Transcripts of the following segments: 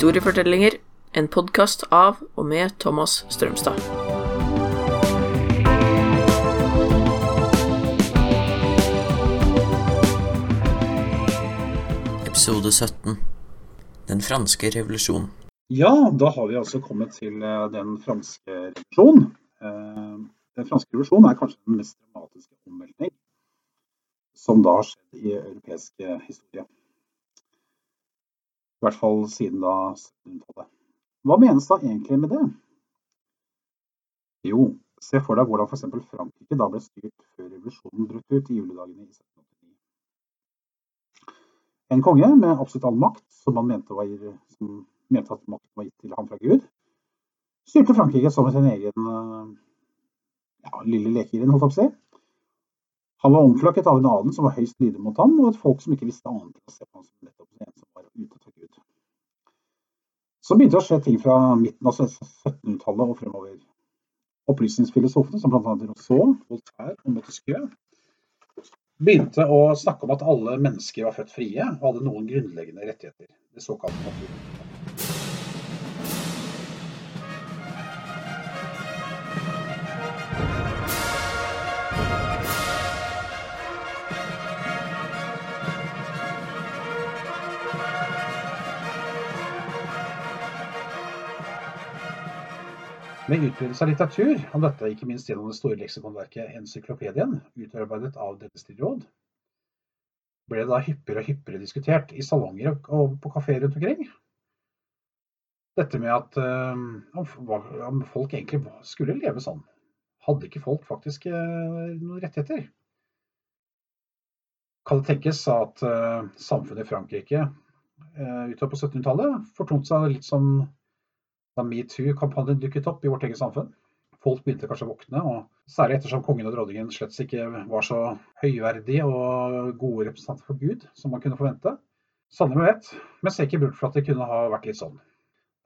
Historiefortellinger, en podkast av og med Thomas Strømstad. Episode 17 Den franske revolusjon. Ja, da har vi altså kommet til eh, den franske revolusjon. Eh, Den franske revolusjon er kanskje den mest dramatiske omveltning som da har skjedd i europeisk eh, historie. I hvert fall siden da 1700-tallet. Hva menes da egentlig med det? Jo, se for deg hvordan f.eks. Frankrike da ble styrt før revolusjonen brøt ut i juledagene i 1789. En konge med absolutt all makt, som man mente, var, som mente at makten var gitt til ham fra Gud, styrte Frankrike som sin egen ja, lille lekegrind, holdt jeg på å si. Han var omflakket av en adel som var høyst lydig mot ham, og et folk som ikke visste annet enn å se på ham som nettopp en som var ute fra Gud. Så begynte det å skje ting fra midten av 1700-tallet og fremover. Opplysningsfilosofene, som bl.a. Rousseau, Voltaire og Montesquieu, begynte å snakke om at alle mennesker var født frie og hadde noen grunnleggende rettigheter. Det såkalte naturretten. Med utbredelse av litteratur, om dette ikke minst gjennom det store leksikonverket Encyklopedien, utarbeidet av Råd, ble det da hyppigere og hyppigere diskutert i salonger og på kafeer rundt omkring. Dette med at um, om folk egentlig skulle leve sånn. Hadde ikke folk faktisk uh, noen rettigheter? Kan det tenkes at uh, samfunnet i Frankrike utover på 1700-tallet fortonte seg litt som da metoo-kampanjen dukket opp i vårt eget samfunn. Folk begynte kanskje å våkne, og særlig ettersom kongen og dronningen slett ikke var så høyverdige og gode representanter for Gud som man kunne forvente. Sanne med vet, men ser ikke bort fra at det kunne ha vært litt sånn.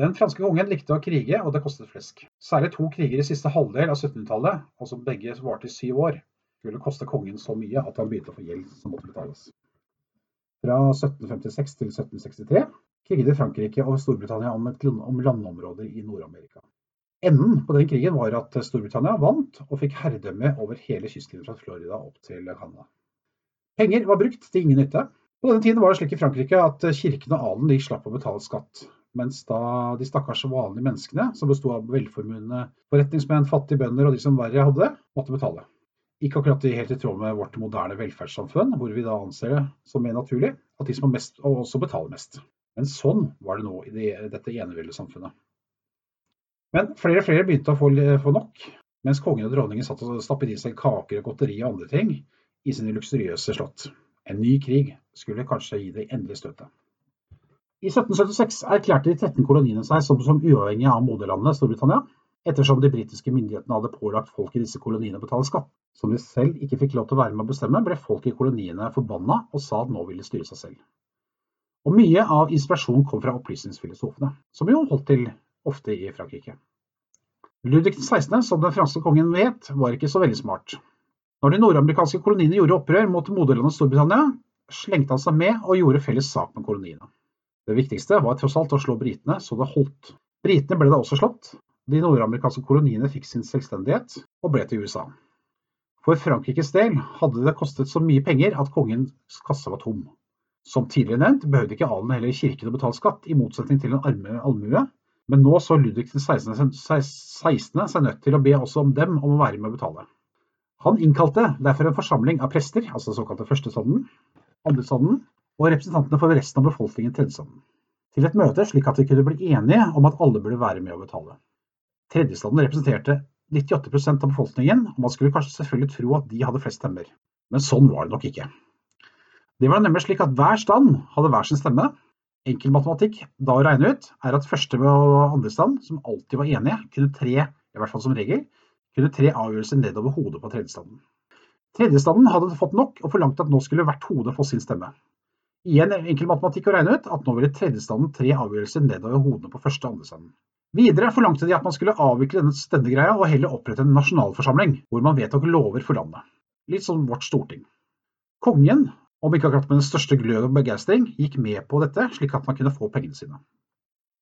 Den franske kongen likte å krige, og det kostet flesk. Særlig to kriger i siste halvdel av 1700-tallet, og som begge varte i syv år, skulle koste kongen så mye at han begynte å få gjeld som måtte betales. Fra 1756 til 1763 kriget Frankrike og Storbritannia om, et, om landområder i Nord-Amerika. Enden på den krigen var at Storbritannia vant og fikk herredømme over hele kystlinjen fra Florida opp til Canada. Penger var brukt til ingen nytte. På denne tiden var det slik i Frankrike at kirken og adelen slapp å betale skatt, mens da de stakkars vanlige menneskene, som bestod av velformuende forretningsmenn, fattige bønder og de som verre hadde, måtte betale. Ikke akkurat helt i tråd med vårt moderne velferdssamfunn, hvor vi da anser det som mer naturlig at de som har mest, også betaler mest. Men sånn var det nå i det, dette eneveldesamfunnet. Men flere og flere begynte å få, nok, mens kongen og dronningen satt og stappet i seg kaker og godteri og andre ting i sine luksuriøse slott. En ny krig skulle kanskje gi det endelige støtet. I 1776 erklærte de 13 koloniene seg som, som uavhengige av moderlandet Storbritannia, ettersom de britiske myndighetene hadde pålagt folk i disse koloniene å betale skatt. Som de selv ikke fikk lov til å være med å bestemme, ble folk i koloniene forbanna og sa at nå ville styre seg selv. Og mye av inspirasjonen kom fra opplysningsfilosofene, som jo holdt til ofte i Frankrike. Ludvig 16., som den franske kongen vet, var ikke så veldig smart. Når de nordamerikanske koloniene gjorde opprør mot moderlandet Storbritannia, slengte han seg med og gjorde felles sak med koloniene. Det viktigste var tross alt å slå britene så det holdt. Britene ble da også slått. De nordamerikanske koloniene fikk sin selvstendighet og ble til USA. For Frankrikes del hadde det kostet så mye penger at kongens kasse var tom. Som tidligere nevnt behøvde ikke adelen heller kirken å betale skatt, i motsetning til en allmue, men nå så Ludvig 16. 16. seg nødt til å be også om dem om å være med å betale. Han innkalte derfor en forsamling av prester, altså såkalte førstestanden, andrestanden, og representantene for resten av befolkningen tredjestanden, til et møte slik at de kunne bli enige om at alle burde være med å betale. Tredjestanden representerte 98% av befolkningen, og man skulle kanskje selvfølgelig tro at de hadde flest stemmer, men sånn var det nok ikke. Det var nemlig slik at hver stand hadde hver sin stemme. Enkel matematikk da å regne ut er at første og andre stand, som alltid var enige, kunne tre, i hvert fall som regel, kunne tre avgjørelser nedover hodet på tredjestanden. Tredjestanden hadde fått nok og forlangte at nå skulle hvert hode få sin stemme. Igjen enkel matematikk å regne ut at nå ville tredjestanden tre avgjørelser nedover hodene på første og andre standen. Videre forlangte de at man skulle avvikle denne stendegreia og heller opprette en nasjonalforsamling, hvor man vedtok lover for landet. Litt som vårt storting. Kongen om ikke akkurat med den største glød og begeistring, gikk med på dette slik at man kunne få pengene sine.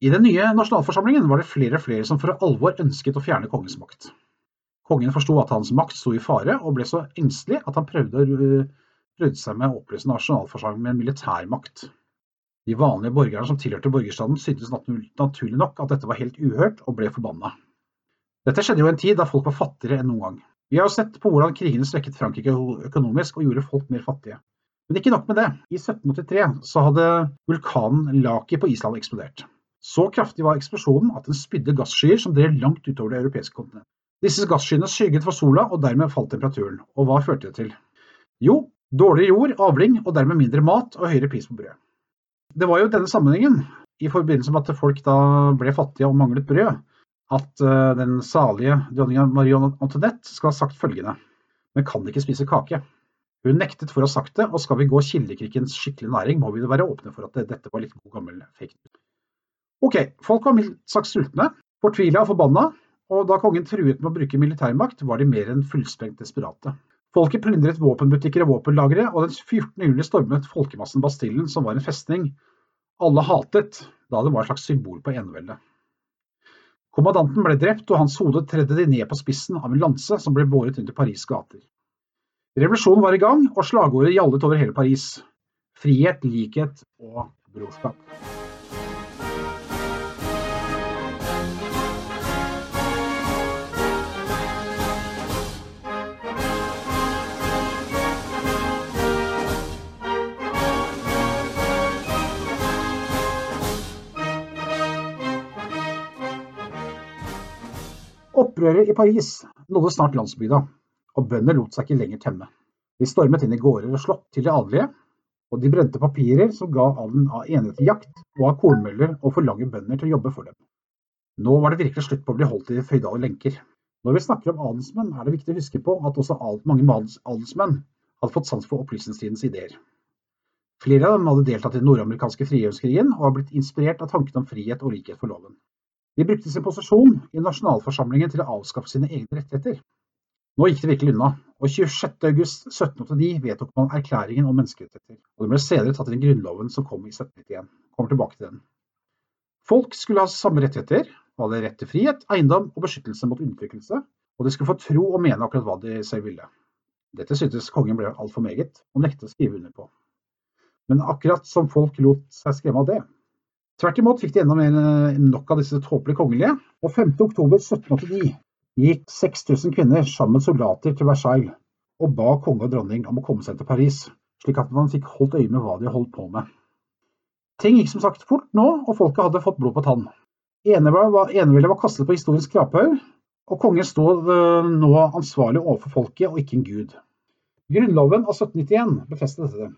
I den nye nasjonalforsamlingen var det flere og flere som for alvor ønsket å fjerne kongens makt. Kongen forsto at hans makt sto i fare, og ble så engstelig at han prøvde, prøvde seg med å oppløse nasjonalforsamlingen med militærmakt. De vanlige borgerne som tilhørte borgerstanden syntes naturlig nok at dette var helt uhørt, og ble forbanna. Dette skjedde jo i en tid da folk var fattigere enn noen gang. Vi har jo sett på hvordan krigene svekket Frankrike økonomisk og gjorde folk mer fattige. Men ikke nok med det. I 1783 så hadde vulkanen Laki på Island eksplodert. Så kraftig var eksplosjonen at den spydde gasskyer som drev langt utover det europeiske kontinentet. Disse gasskyene skygget for sola, og dermed falt temperaturen. Og hva førte det til? Jo, dårligere jord, avling, og dermed mindre mat og høyere pris på brød. Det var jo denne sammenhengen, i forbindelse med at folk da ble fattige og manglet brød, at eh, den salige dronninga Marie Antoinette skal ha sagt følgende Men kan ikke spise kake. Hun nektet for å ha sagt det, og skal vi gå kildekrikkens skikkelige næring, må vi være åpne for at dette var litt god gammel fake news. Ok, folk var mildt sagt sultne, fortvila og forbanna, og da kongen truet med å bruke militærmakt, var de mer enn fullsprengt desperate. Folket plyndret våpenbutikker og våpenlagre, og den 14. juli stormet folkemassen Bastillen, som var en festning alle hatet, da det var et slags symbol på eneveldet. Kommandanten ble drept, og hans hode tredde de ned på spissen av en lanse som ble båret rundt i Paris' gater. Revolusjonen var i gang, og slagordet gjallet over hele Paris. Frihet, likhet og brorskap. Opprøret i Paris nådde snart landsbygda, og bønder lot seg ikke lenger temme. De stormet inn i gårder og slått til de adelige, og de brente papirer som ga adelen av enighet til jakt og av kornmøller og forlange bønder til å jobbe for dem. Nå var det virkelig slutt på å bli holdt i føydale lenker. Når vi snakker om adelsmenn, er det viktig å huske på at også mange adelsmenn hadde fått sans for opplysningstidens ideer. Flere av dem hadde deltatt i den nordamerikanske frigjøringskrigen og har blitt inspirert av tanken om frihet og likhet for loven. De brukte sin posisjon i nasjonalforsamlingen til å avskaffe sine egne rettigheter. Nå gikk det virkelig unna, og 26.8.1789 vedtok man erklæringen om menneskerettigheter, og den ble senere tatt inn i grunnloven som kom i 1791. Kommer tilbake til den. Folk skulle ha samme rettigheter, hadde rett til frihet, eiendom og beskyttelse mot undertrykkelse, og de skulle få tro og mene akkurat hva de selv ville. Dette syntes kongen ble altfor meget, og nektet å skrive under på. Men akkurat som folk lot seg skremme av det, Tvert imot fikk de enda mer enn nok av disse tåpelige kongelige, og 5.10.1789 gikk 6000 kvinner sammen med soldater til Versailles og ba konge og dronning om å komme seg til Paris, slik at man fikk holdt øye med hva de holdt på med. Ting gikk som sagt fort nå, og folket hadde fått blod på tann. Eneveldet var kastet på historiens skraphaug, og kongen stod eh, nå ansvarlig overfor folket og ikke en gud. Grunnloven av 1791 befestet dette.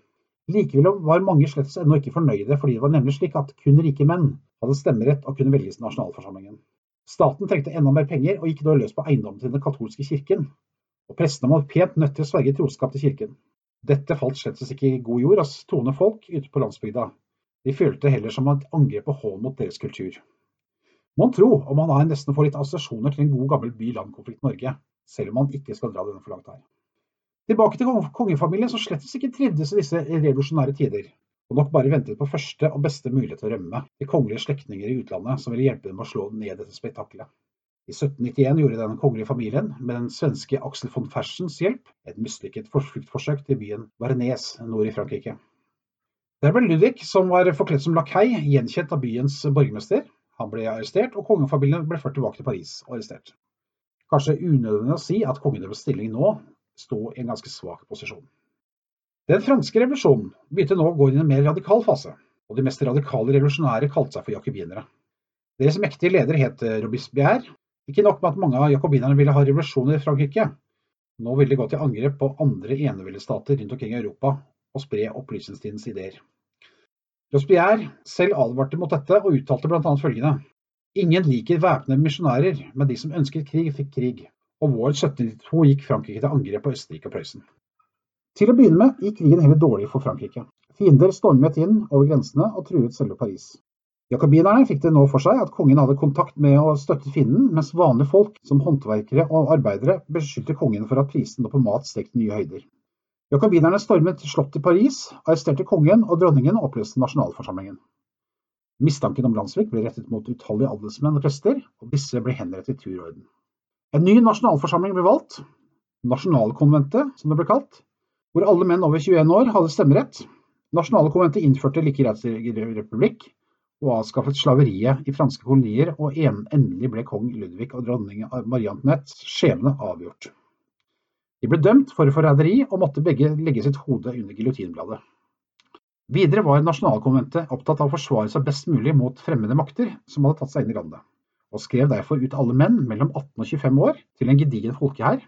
Likevel var mange slett ennå ikke fornøyde, fordi det var nemlig slik at kun rike menn hadde stemmerett og kunne velges til nasjonalforsamlingen. Staten trengte enda mer penger, og gikk da løs på eiendommen til den katolske kirken. Og prestene var pent nødt til å sverge troskap til kirken. Dette falt slett ikke i god jord hos troende folk ute på landsbygda. De følte heller som et angrep og hån mot deres kultur. Mon tro om man her nesten får litt assosiasjoner til en god gammel by-land-konflikt Norge, selv om man ikke skal dra denne for langt her. Tilbake til kongefamilien, som slett ikke trivdes i disse revolusjonære tider, og nok bare ventet på første og beste mulighet til å rømme til kongelige slektninger i utlandet som ville hjelpe dem å slå ned dette spetakkelet. I 1791 gjorde den kongelige familien, med den svenske Axel von Fersens hjelp, et mislykket fluktforsøk til byen Varenes nord i Frankrike. Der ble Ludvig, som var forkledd som lakei, gjenkjent av byens borgermester. Han ble arrestert, og kongefamilien ble ført tilbake til Paris og arrestert. Kanskje unødvendig å si at kongens stilling nå sto i en ganske svak posisjon. Den franske revolusjonen begynte nå å gå inn i en mer radikal fase, og de mest radikale revolusjonære kalte seg for jakobinere. Deres mektige leder het Robespierre. Ikke nok med at mange av jakobinerne ville ha revolusjoner i Frankrike, nå ville de gå til angrep på andre eneveldsstater rundt omkring i Europa og spre opplysningstidens ideer. Robespierre selv advarte mot dette og uttalte bl.a. følgende Ingen liker væpnede misjonærer, men de som ønsket krig, fikk krig og våren 1792 gikk Frankrike til angrep på Østerrike og Prøysen. Til å begynne med gikk krigen heller dårlig for Frankrike. Fiender stormet inn over grensene og truet selve Paris. Jakobinerne fikk det nå for seg at kongen hadde kontakt med å støtte fienden, mens vanlige folk, som håndverkere og arbeidere, beskyldte kongen for at prisene på mat steg nye høyder. Jakobinerne stormet slottet i Paris, arresterte kongen og dronningen og oppløste nasjonalforsamlingen. Mistanken om landssvik ble rettet mot utallige adelsmenn og prester, og disse ble henrettet i turorden. En ny nasjonalforsamling ble valgt, Nasjonalkonventet som det ble kalt, hvor alle menn over 21 år hadde stemmerett. Nasjonalkonventet innførte likerettsrepublikk og avskaffet slaveriet i franske kolonier, og endelig ble kong Ludvig og dronning Marie Antoinettes skjebne avgjort. De ble dømt for forræderi og måtte begge legge sitt hode under giljotinbladet. Videre var Nasjonalkonventet opptatt av å forsvare seg best mulig mot fremmede makter som hadde tatt seg inn i landet, og skrev derfor ut alle menn mellom 18 og 25 år til en gedigen folkehær,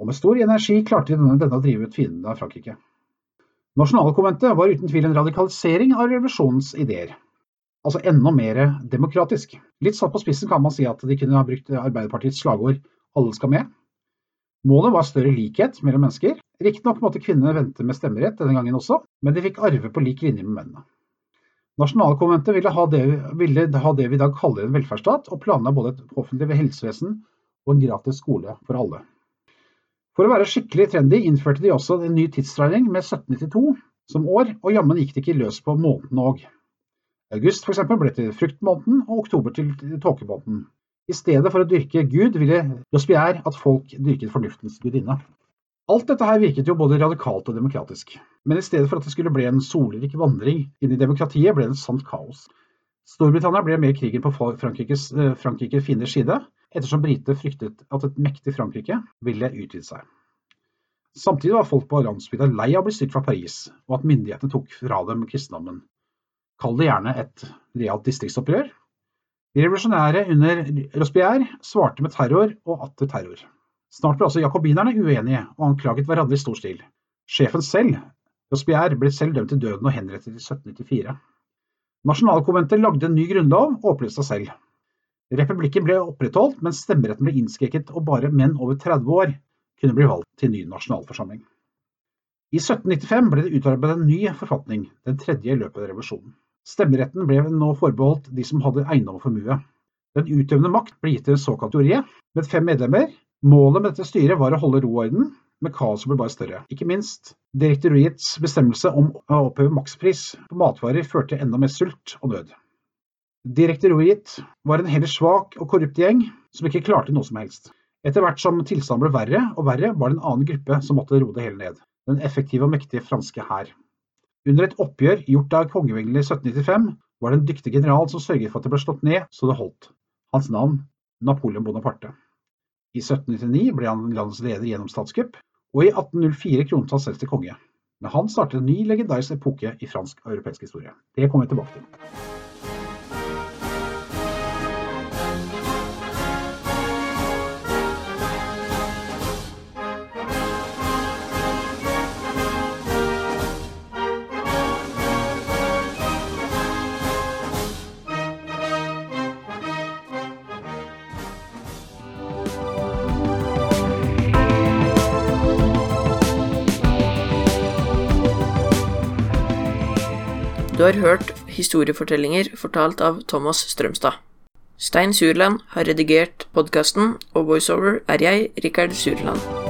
og med stor energi klarte denne, denne å drive ut fiendene av Frankrike. Nasjonalkonventet var uten tvil en radikalisering av revolusjonens ideer, altså enda mer demokratisk. Litt satt på spissen kan man si at de kunne ha brukt Arbeiderpartiets slagord 'alle skal med'. Målet var større likhet mellom mennesker. Riktignok måtte kvinnene vente med stemmerett denne gangen også, men de fikk arve på lik linje med mennene. Nasjonalkonventet ville ha, det, ville ha det vi i dag kaller en velferdsstat, og planla både et offentlig helsevesen og en gratis skole for alle. For å være skikkelig trendy innførte de også en ny tidsregning med 1792 som år, og jammen gikk det ikke løs på månedene òg. August f.eks. ble til fruktmåneden, og oktober til tåkemåneden. I stedet for å dyrke Gud ville Jospierre at folk dyrket fornuftens gudinne. Alt dette her virket jo både radikalt og demokratisk, men i stedet for at det skulle bli en solrik vandring inn i demokratiet, ble det et sant kaos. Storbritannia ble med i krigen på Frankrikes, eh, Frankrike fienders side, ettersom britene fryktet at et mektig Frankrike ville utvide seg. Samtidig var folk på landsbygda lei av å bli styrt fra Paris, og at myndighetene tok fra dem kristendommen. Kall det gjerne et realt distriktsopprør, de revolusjonære under Rospierre svarte med terror og atter terror. Snart ble også jakobinerne uenige og anklaget hverandre i stor stil. Sjefen selv, Rospierre, ble selv dømt til døden og henrettet i 1794. Nasjonalkonventet lagde en ny grunnlov og oppløste seg selv. Republikken ble opprettholdt, men stemmeretten ble innskrenket, og bare menn over 30 år kunne bli valgt til ny nasjonalforsamling. I 1795 ble det utarbeidet en ny forfatning, den tredje i løpet av revolusjonen. Stemmeretten ble nå forbeholdt de som hadde eiendom og formue. Den utøvende makt ble gitt til en såkalt jury med fem medlemmer. Målet med dette styret var å holde ro og orden, men kaoset ble bare større. Ikke minst direktoriets bestemmelse om å oppheve makspris på matvarer førte enda mer sult og nød. Direktoriet var en heller svak og korrupt gjeng som ikke klarte noe som helst. Etter hvert som tilstanden ble verre og verre, var det en annen gruppe som måtte roe det hele ned. Den effektive og mektige franske hær. Under et oppgjør gjort av kongeviglene i 1795 var det en dyktig general som sørget for at det ble slått ned så det holdt. Hans navn Napoleon Bonaparte. I 1799 ble han landets leder gjennom statskupp, og i 1804 kronet han selv til konge. Men han startet en ny legendarisk epoke i fransk og europeisk historie. Det kommer vi tilbake til. Du har hørt historiefortellinger fortalt av Thomas Strømstad. Stein Surland har redigert podkasten, og voiceover er jeg, Rikard Surland.